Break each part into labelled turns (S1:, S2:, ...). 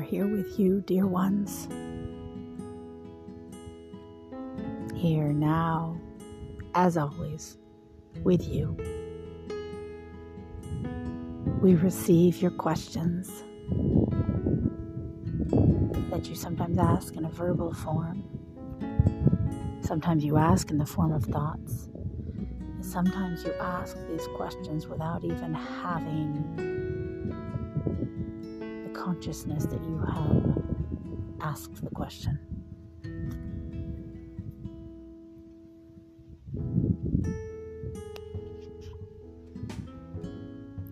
S1: are here with you, dear ones. Here now, as always, with you. We receive your questions that you sometimes ask in a verbal form. Sometimes you ask in the form of thoughts. And sometimes you ask these questions without even having consciousness that you have asked the question.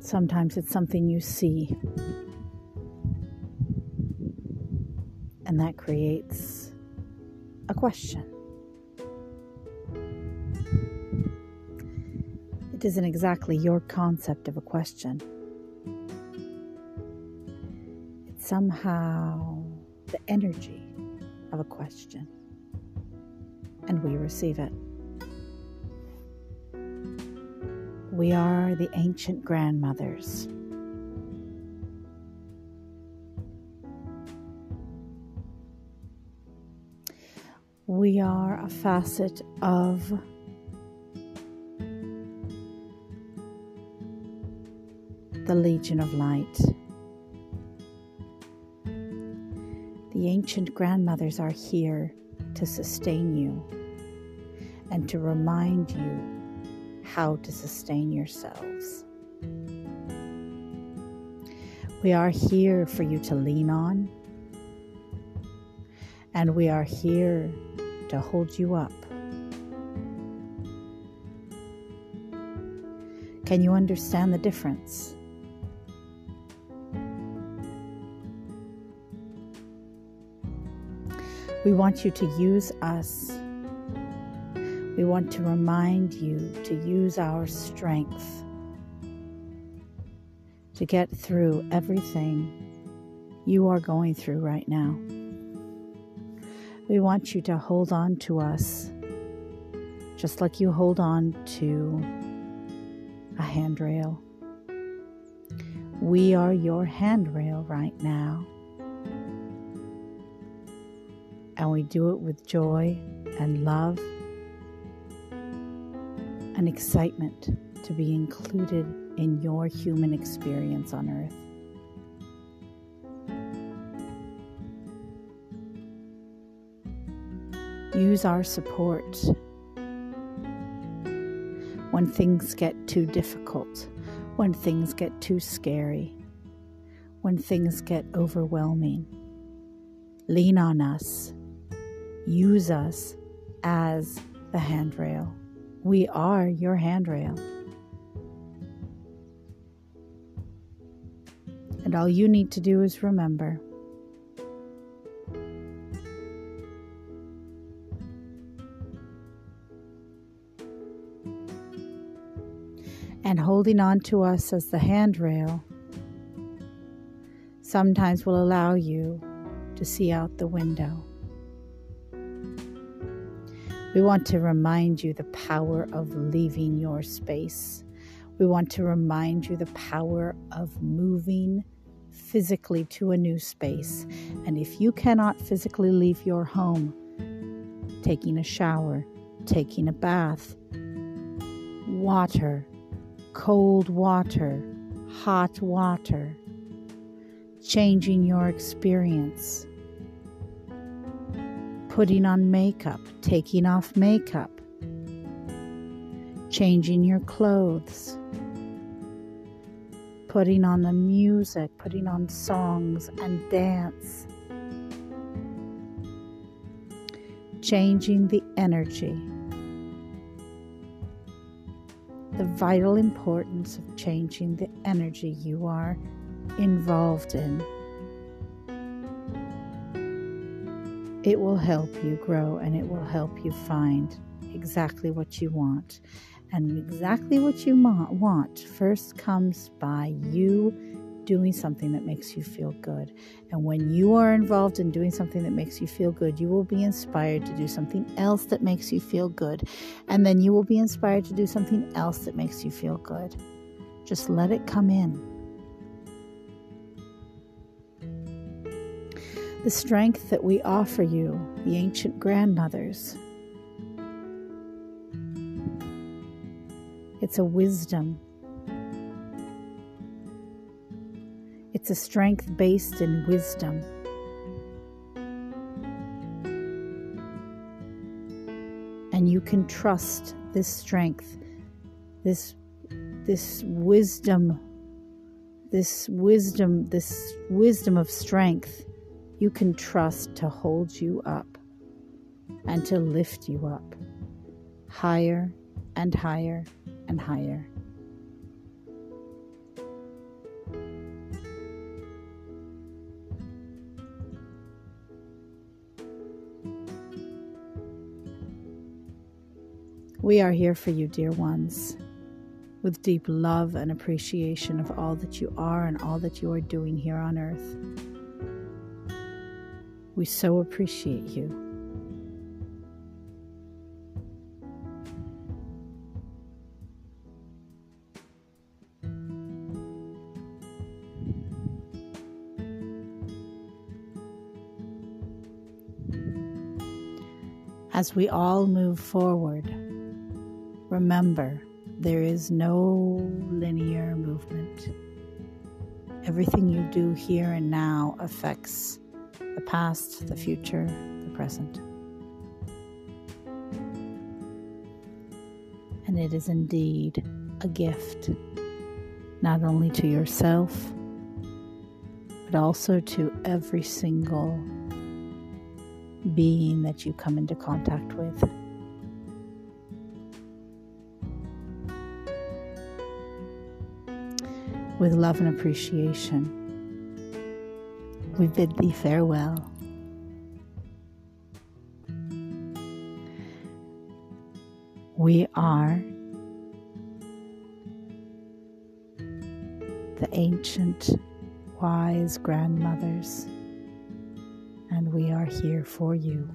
S1: Sometimes it's something you see, and that creates a question. It isn't exactly your concept of a question. Somehow the energy of a question, and we receive it. We are the ancient grandmothers. We are a facet of the Legion of Light. The ancient grandmothers are here to sustain you and to remind you how to sustain yourselves. We are here for you to lean on, and we are here to hold you up. Can you understand the difference? We want you to use us we want to remind you to use our strength to get through everything you are going through right now. We want you to hold on to us just like you hold on to a handrail. We are your handrail right now. And we do it with joy and love and excitement to be included in your human experience on earth. Use our support when things get too difficult, when things get too scary, when things get overwhelming. Lean on us. Use us as the handrail. We are your handrail. And all you need to do is remember and holding on to us as the handrail sometimes will allow you to see out the window. We want to remind you the power of leaving your space. We want to remind you the power of moving physically to a new space. And if you cannot physically leave your home, taking a shower, taking a bath, water, cold water, hot water, changing your experience, putting on makeup, taking off makeup, changing your clothes, putting on the music, putting on songs and dance, changing the energy. The vital importance of changing the energy you are involved in. It will help you grow and it will help you find exactly what you want. And exactly what you want first comes by you doing something that makes you feel good. And when you are involved in doing something that makes you feel good, you will be inspired to do something else that makes you feel good. And then you will be inspired to do something else that makes you feel good. Just let it come in. The strength that we offer you, the ancient grandmothers. It's a wisdom. It's a strength based in wisdom. And you can trust this strength, this, this wisdom, this wisdom, this wisdom of strength you can trust to hold you up and to lift you up higher and higher and higher. We are here for you, dear ones, with deep love and appreciation of all that you are and all that you are doing here on earth. We so appreciate you. As we all move forward, remember there is no linear movement. Everything you do here and now affects the past, the future, the present. And it is indeed a gift, not only to yourself, but also to every single being that you come into contact with. With love and appreciation we bid thee farewell. We are the ancient wise grandmothers, and we are here for you.